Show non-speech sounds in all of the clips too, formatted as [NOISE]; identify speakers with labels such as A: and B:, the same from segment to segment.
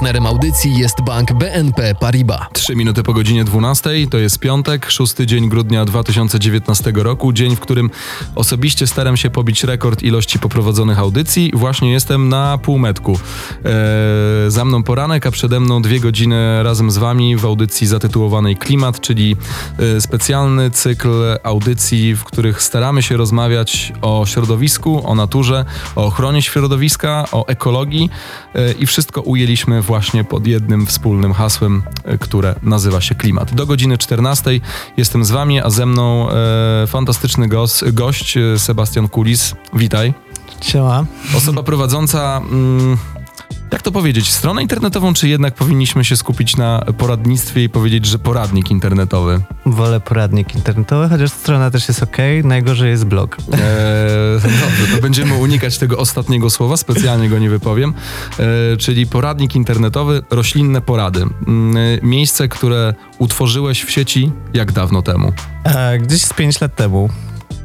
A: Partnerem audycji jest bank BNP Paribas.
B: 3 minuty po godzinie 12, to jest piątek, szósty dzień grudnia 2019 roku, dzień, w którym osobiście staram się pobić rekord ilości poprowadzonych audycji. Właśnie jestem na półmetku. Eee, za mną poranek, a przede mną dwie godziny razem z wami w audycji zatytułowanej Klimat, czyli e, specjalny cykl audycji, w których staramy się rozmawiać o środowisku, o naturze, o ochronie środowiska, o ekologii e, i wszystko ujęliśmy właśnie pod jednym wspólnym hasłem, e, które nazywa się klimat. Do godziny 14 jestem z wami, a ze mną e, fantastyczny gość, gość e, Sebastian Kulis. Witaj.
C: Siema.
B: Osoba prowadząca... Mm, jak to powiedzieć, stronę internetową, czy jednak powinniśmy się skupić na poradnictwie i powiedzieć, że poradnik internetowy?
C: Wolę poradnik internetowy, chociaż strona też jest ok. Najgorzej jest blog. Eee,
B: dobrze, to będziemy unikać tego ostatniego słowa, specjalnie go nie wypowiem. Eee, czyli poradnik internetowy, roślinne porady. Eee, miejsce, które utworzyłeś w sieci jak dawno temu?
C: Gdzieś z 5 lat temu.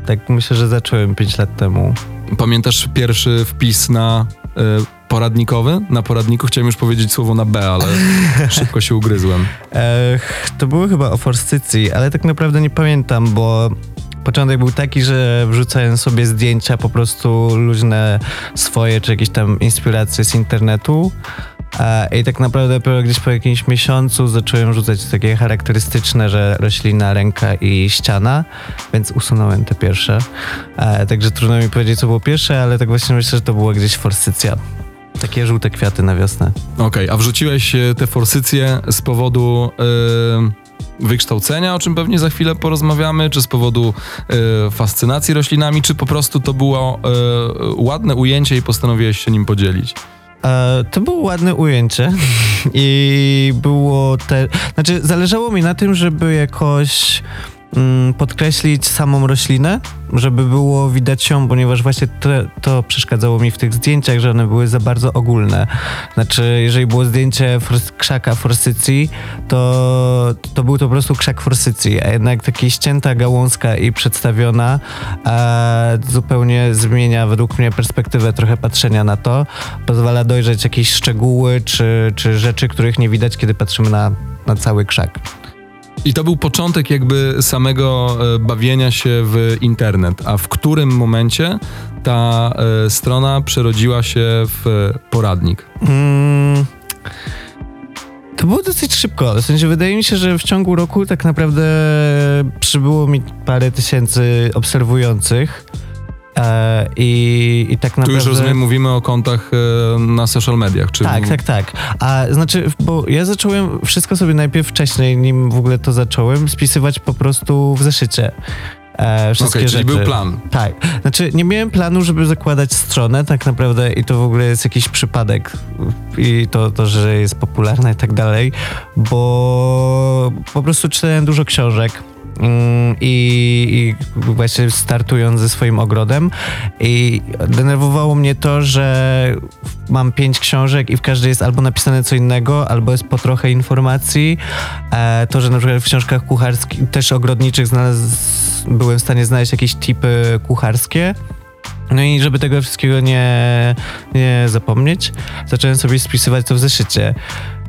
C: Tak myślę, że zacząłem 5 lat temu.
B: Pamiętasz pierwszy wpis na y, poradnikowy? Na poradniku chciałem już powiedzieć słowo na B, ale [LAUGHS] szybko się ugryzłem.
C: Ech, to było chyba o forsycji, ale tak naprawdę nie pamiętam, bo początek był taki, że wrzucałem sobie zdjęcia po prostu luźne swoje, czy jakieś tam inspiracje z internetu. I tak naprawdę dopiero gdzieś po jakimś miesiącu zacząłem rzucać takie charakterystyczne, że roślina, ręka i ściana, więc usunąłem te pierwsze. Także trudno mi powiedzieć, co było pierwsze, ale tak właśnie myślę, że to była gdzieś forsycja. Takie żółte kwiaty na wiosnę.
B: Okej, okay, a wrzuciłeś e, te forsycje z powodu... Yy wykształcenia, o czym pewnie za chwilę porozmawiamy, czy z powodu y, fascynacji roślinami, czy po prostu to było y, ładne ujęcie i postanowiłeś się nim podzielić?
C: To było ładne ujęcie [LAUGHS] i było te... Znaczy, zależało mi na tym, żeby jakoś podkreślić samą roślinę, żeby było widać ją, ponieważ właśnie to, to, przeszkadzało mi w tych zdjęciach, że one były za bardzo ogólne. Znaczy, jeżeli było zdjęcie fors krzaka forsycji, to, to był to po prostu krzak forsycji, a jednak taka ścięta gałązka i przedstawiona e, zupełnie zmienia według mnie perspektywę trochę patrzenia na to. Pozwala dojrzeć jakieś szczegóły czy, czy rzeczy, których nie widać, kiedy patrzymy na, na cały krzak.
B: I to był początek jakby samego e, bawienia się w internet. A w którym momencie ta e, strona przerodziła się w poradnik? Hmm.
C: To było dosyć szybko. W sensie wydaje mi się, że w ciągu roku tak naprawdę przybyło mi parę tysięcy obserwujących. E, I, I tak naprawdę.
B: Tu już rozumiem, mówimy o kontach e, na social mediach, czy.
C: Tak, tak, tak. A znaczy, bo ja zacząłem wszystko sobie najpierw wcześniej, nim w ogóle to zacząłem, spisywać po prostu w zeszycie.
B: E, wszystkie okay, czyli był plan.
C: Tak. Znaczy, nie miałem planu, żeby zakładać stronę tak naprawdę i to w ogóle jest jakiś przypadek i to, to że jest popularne i tak dalej, bo po prostu czytałem dużo książek i, i właśnie startując ze swoim ogrodem i denerwowało mnie to, że mam pięć książek i w każdej jest albo napisane co innego, albo jest po trochę informacji. E, to, że na przykład w książkach kucharskich, też ogrodniczych znalazł, byłem w stanie znaleźć jakieś tipy kucharskie. No i żeby tego wszystkiego nie, nie zapomnieć, zacząłem sobie spisywać to w zeszycie.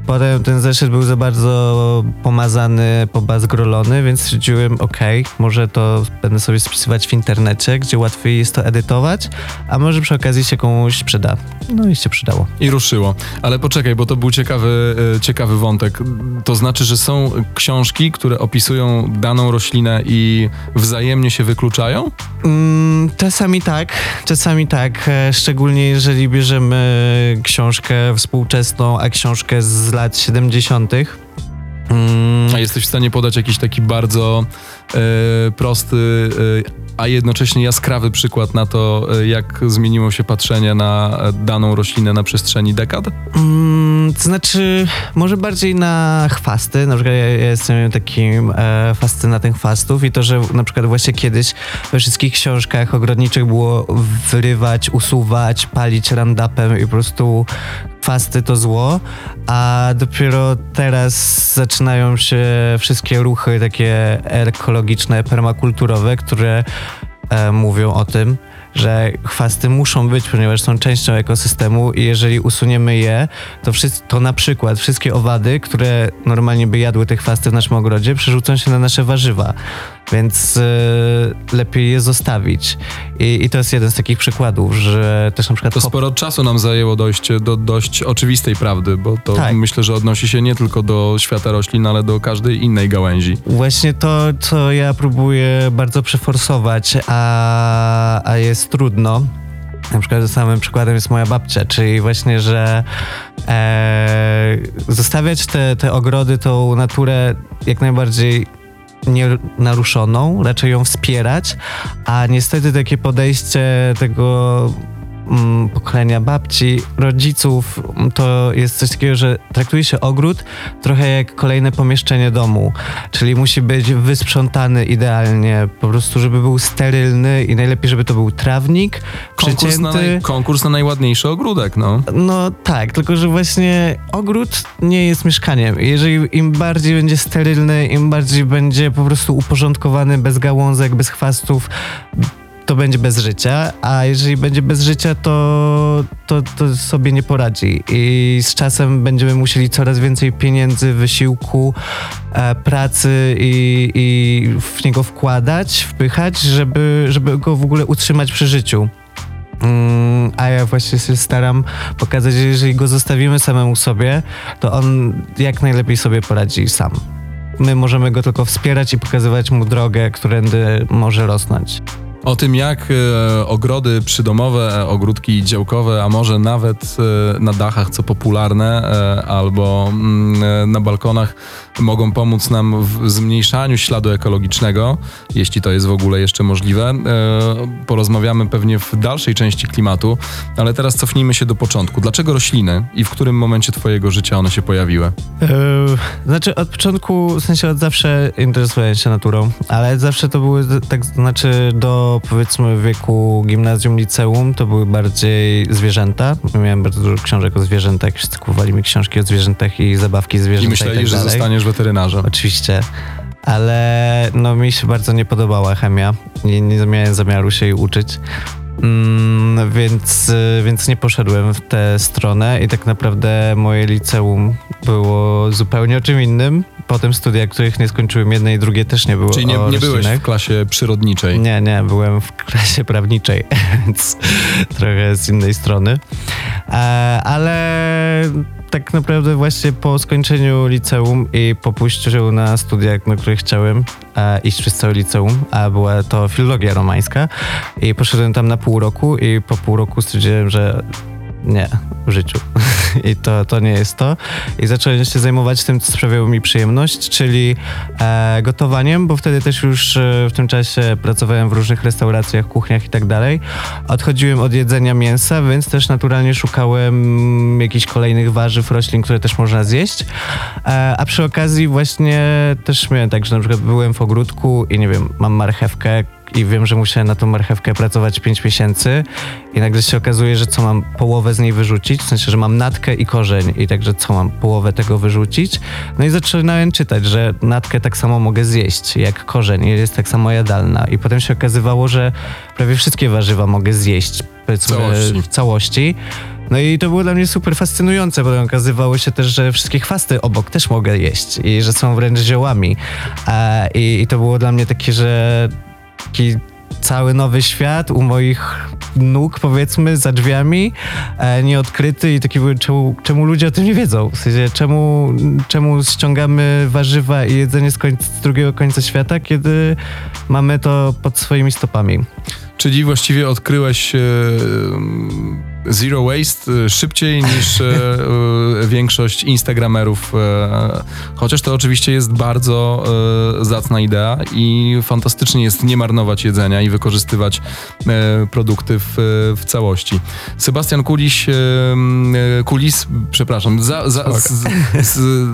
C: Potem ten zeszyt był za bardzo pomazany, pobazgrolony, więc stwierdziłem, ok, może to będę sobie spisywać w internecie, gdzie łatwiej jest to edytować, a może przy okazji się komuś przyda. No i się przydało.
B: I ruszyło. Ale poczekaj, bo to był ciekawy, e, ciekawy wątek. To znaczy, że są książki, które opisują daną roślinę i wzajemnie się wykluczają?
C: Mm, czasami tak, czasami tak. E, szczególnie jeżeli bierzemy książkę współczesną, a książkę z lat 70.
B: Mm. Jesteś w stanie podać jakiś taki bardzo e, prosty a jednocześnie jaskrawy przykład na to, e, jak zmieniło się patrzenie na e, daną roślinę na przestrzeni dekad?
C: Mm, to znaczy, może bardziej na chwasty. Na przykład ja, ja jestem takim e, fascynatem chwastów i to, że na przykład właśnie kiedyś we wszystkich książkach ogrodniczych było wyrywać, usuwać, palić randapem i po prostu chwasty to zło, a dopiero teraz zaczynają się wszystkie ruchy takie ekologiczne, permakulturowe, które e, mówią o tym, że chwasty muszą być, ponieważ są częścią ekosystemu i jeżeli usuniemy je, to, wszyscy, to na przykład wszystkie owady, które normalnie by jadły te chwasty w naszym ogrodzie, przerzucą się na nasze warzywa. Więc y, lepiej je zostawić. I, I to jest jeden z takich przykładów, że też na przykład
B: To sporo czasu nam zajęło dojście do dość oczywistej prawdy, bo to
C: Tak.
B: myślę, że odnosi się nie tylko do świata roślin, ale do każdej innej gałęzi.
C: Właśnie to, co ja próbuję bardzo przeforsować, a, a jest trudno. Na przykład samym przykładem jest moja babcia, czyli właśnie, że e, zostawiać te, te ogrody, tą naturę jak najbardziej nienaruszoną, raczej ją wspierać, a niestety takie podejście tego mm, pokolenia babci, rodziców, mm, to jest coś takiego, że traktuje się ogród trochę jak kolejne pomieszczenie domu, czyli musi być wysprzątany idealnie, po prostu żeby był sterylny i najlepiej, żeby to był trawnik,
B: Konkurs na,
C: przycięty.
B: naj, konkurs na najładniejszy ogródek, no.
C: No tak, tylko że właśnie ogród nie jest mieszkaniem. Jeżeli im bardziej będzie sterylny, im bardziej będzie po prostu uporządkowany, bez gałązek, bez chwastów, to będzie bez życia, a jeżeli będzie bez życia, to, to, to sobie nie poradzi. I z czasem będziemy musieli coraz więcej pieniędzy, wysiłku, e, pracy i, i w niego wkładać, wpychać, żeby, żeby go w ogóle utrzymać przy życiu. Mm, a ja właśnie się staram pokazać, że jeżeli go zostawimy samemu sobie, to on jak najlepiej sobie poradzi sam. My możemy go tylko wspierać i pokazywać mu drogę, którędy może rosnąć.
B: O tym, jak e, ogrody przydomowe, ogródki działkowe, a może nawet e, na dachach, co popularne, e, albo mm, na balkonach, mogą pomóc nam w zmniejszaniu śladu ekologicznego, jeśli to jest w ogóle jeszcze możliwe. Porozmawiamy pewnie w dalszej części klimatu, ale teraz cofnijmy się do początku. Dlaczego rośliny i w którym momencie Twojego życia one się pojawiły?
C: Znaczy od początku, w sensie od zawsze interesowałem się naturą, ale zawsze to były tak, znaczy do powiedzmy wieku gimnazjum, liceum to były bardziej zwierzęta. Miałem bardzo dużo książek o zwierzętach, wszyscy kupowali mi książki o zwierzętach i zabawki zwierzęta
B: I
C: i,
B: myśleli,
C: tak
B: że
C: dalej.
B: zostaniesz weterynarzem.
C: Oczywiście. Ale no mi się bardzo nie podobała chemia. Nie, nie miałem zamiaru się jej uczyć. Mm, więc, więc nie poszedłem w tę stronę i tak naprawdę moje liceum było zupełnie o czym innym. Potem studia, których nie skończyłem, jedne i drugie też nie było
B: Czyli nie, nie byłeś w klasie przyrodniczej.
C: Nie, nie, byłem w klasie prawniczej, [LAUGHS] więc trochę z innej strony. E, ale tak naprawdę właśnie po skończeniu liceum i po pójściu na studia, na które chciałem e, iść przez całe liceum, a była to filologia romańska i poszedłem tam na pół roku i po pół roku stwierdziłem, że nie, w życiu. [LAUGHS] I to, to nie jest to. I zacząłem się zajmować tym, co sprawiało mi przyjemność, czyli e, gotowaniem, bo wtedy też już e, w tym czasie pracowałem w różnych restauracjach, kuchniach i tak dalej. Odchodziłem od jedzenia mięsa, więc też naturalnie szukałem jakichś kolejnych warzyw, roślin, które też można zjeść. E, a przy okazji właśnie też miałem tak, że na przykład byłem w ogródku i nie wiem, mam marchewkę, i wiem, że musiałem na tą marchewkę pracować 5 miesięcy i nagle się okazuje, że co mam połowę z niej wyrzucić, w sensie, że mam natkę i korzeń i także co mam połowę tego wyrzucić. No i zaczynałem czytać, że natkę tak samo mogę zjeść jak korzeń jest tak samo jadalna i potem się okazywało, że prawie wszystkie warzywa mogę zjeść powiedzmy
B: Całości.
C: w całości. No i to było dla mnie super fascynujące, bo okazywało się też, że wszystkie chwasty obok też mogę jeść i że są wręcz ziołami. E, i, I to było dla mnie takie, że taki cały nowy świat u moich nóg, powiedzmy, za drzwiami, e, nieodkryty i taki czemu, czemu ludzie o tym nie wiedzą? W sensie, czemu, czemu ściągamy warzywa i jedzenie z, końca, z drugiego końca świata, kiedy mamy to pod swoimi stopami?
B: Czyli właściwie odkryłeś e, Zero waste y, szybciej niż e, e, większość instagramerów, chociaż to oczywiście jest bardzo zacna idea i fantastycznie jest nie marnować jedzenia i wykorzystywać produkty w, w całości. Sebastian Kuliś, Kulis, przepraszam, za, za, z, z,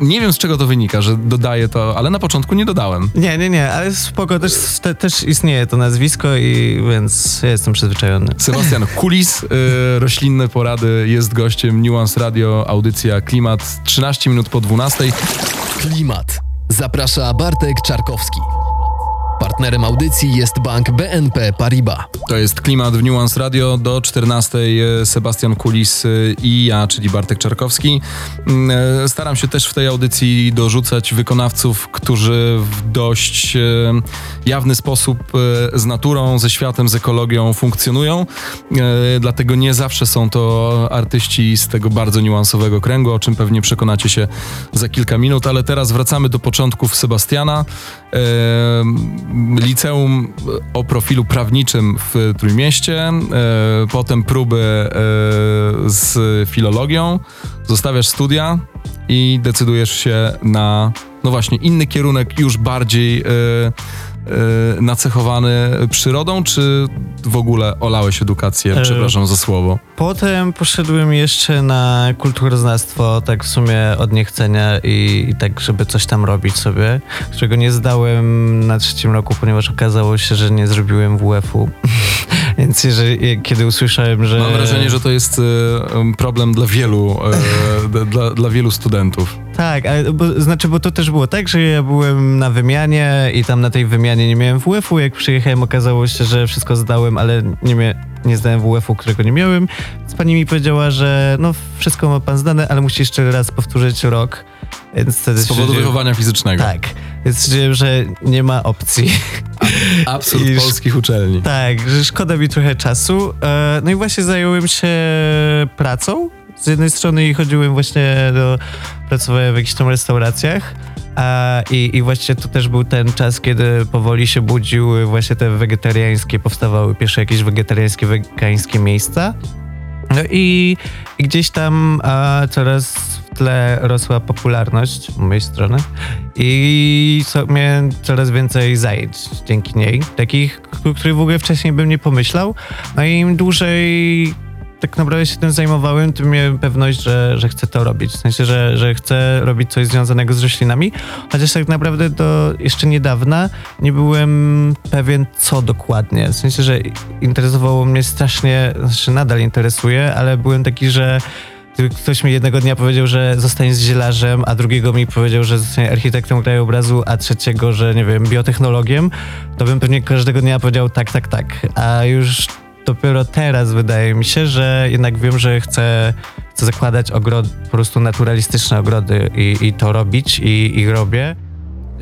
B: nie wiem z czego to wynika, że dodaję to, ale na początku nie dodałem.
C: Nie, nie, nie, ale spoko, też, te, też istnieje to nazwisko i więc ja jestem przyzwyczajony.
B: Sebastian [LAUGHS] Kulis, y, roślinne porady, jest gościem Nuance Radio, audycja Klimat, 13 minut po 12.
A: Klimat. Zaprasza Bartek Czarkowski. Partnerem audycji jest bank BNP Paribas.
B: To jest Klimat w Nuance Radio, do 14 y, Sebastian Kulis y, i ja, czyli Bartek Czarkowski. Mm, y, Staram się też w tej audycji dorzucać wykonawców, którzy w dość jawny sposób z naturą, ze światem, z ekologią funkcjonują. Dlatego nie zawsze są to artyści z tego bardzo niuansowego kręgu, o czym pewnie przekonacie się za kilka minut, ale teraz wracamy do początków Sebastiana. E, Liceum o profilu prawniczym w Trójmieście, e, potem próby e, z filologią, zostawiasz studia i decydujesz się na, no właśnie, inny kierunek, już bardziej e, e, nacechowany przyrodą, czy w ogóle olałeś edukację?
C: E,
B: Przepraszam za słowo.
C: Potem poszedłem jeszcze na kulturoznawstwo, tak w sumie od niechcenia i, i tak, żeby coś tam robić sobie, którego nie zdałem na trzecim roku, ponieważ okazało się, że nie zrobiłem WF-u. [LAUGHS] Więc jeżeli, kiedy usłyszałem, że...
B: Mam wrażenie, że to jest e, em, problem dla wielu, e, dla, dla wielu studentów.
C: Tak, ale bo, znaczy, bo to też było tak, że ja byłem na wymianie i tam na tej wymianie nie miałem WF-u. Jak przyjechałem, okazało się, że wszystko zdałem, ale nie, mia- nie zdałem WF-u, którego nie miałem. Więc pani mi powiedziała, że no wszystko ma pan zdane, ale musi jeszcze raz powtórzyć rok. Więc wtedy
B: Z powodu
C: stwierdziłem-
B: wychowania fizycznego.
C: Tak, więc stwierdziłem, że nie ma opcji.
B: Absurd [LAUGHS] polskich uczelni.
C: Tak, że szkoda mi trochę czasu. E, No i właśnie zająłem się pracą. Z jednej strony i chodziłem właśnie do... Pracowałem w jakichś tam restauracjach. A, i, I właśnie to też był ten czas, kiedy powoli się budziły właśnie te wegetariańskie, powstawały pierwsze jakieś wegetariańskie, wegańskie miejsca. No i, gdzieś tam a, coraz w tle rosła popularność mojej strony i co, miałem coraz więcej zajęć dzięki niej, takich, o których w ogóle wcześniej bym nie pomyślał. No i im dłużej tak naprawdę się tym zajmowałem, tym miałem pewność, że, że chcę to robić. W sensie, że, że chcę robić coś związanego z roślinami, chociaż tak naprawdę do jeszcze niedawna nie byłem pewien, co dokładnie. W sensie, że interesowało mnie strasznie, znaczy nadal interesuje, ale byłem taki, że ktoś mi jednego dnia powiedział, że zostanie zielarzem, a drugiego mi powiedział, że zostanie architektem krajobrazu, a trzeciego, że nie wiem, biotechnologiem, to bym pewnie każdego dnia powiedział tak, tak, tak. A już dopiero teraz wydaje mi się, że jednak wiem, że chcę, chcę zakładać ogrody, po prostu naturalistyczne ogrody i, i to robić i, i robię.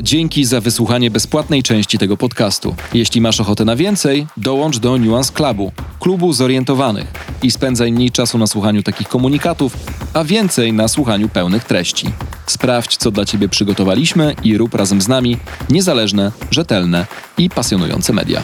D: Dzięki za wysłuchanie bezpłatnej części tego podcastu. Jeśli masz ochotę na więcej, dołącz do Nuance Clubu, klubu zorientowanych i spędzaj mniej czasu na słuchaniu takich komunikatów, a więcej na słuchaniu pełnych treści. Sprawdź, co dla Ciebie przygotowaliśmy i rób razem z nami niezależne, rzetelne i pasjonujące media.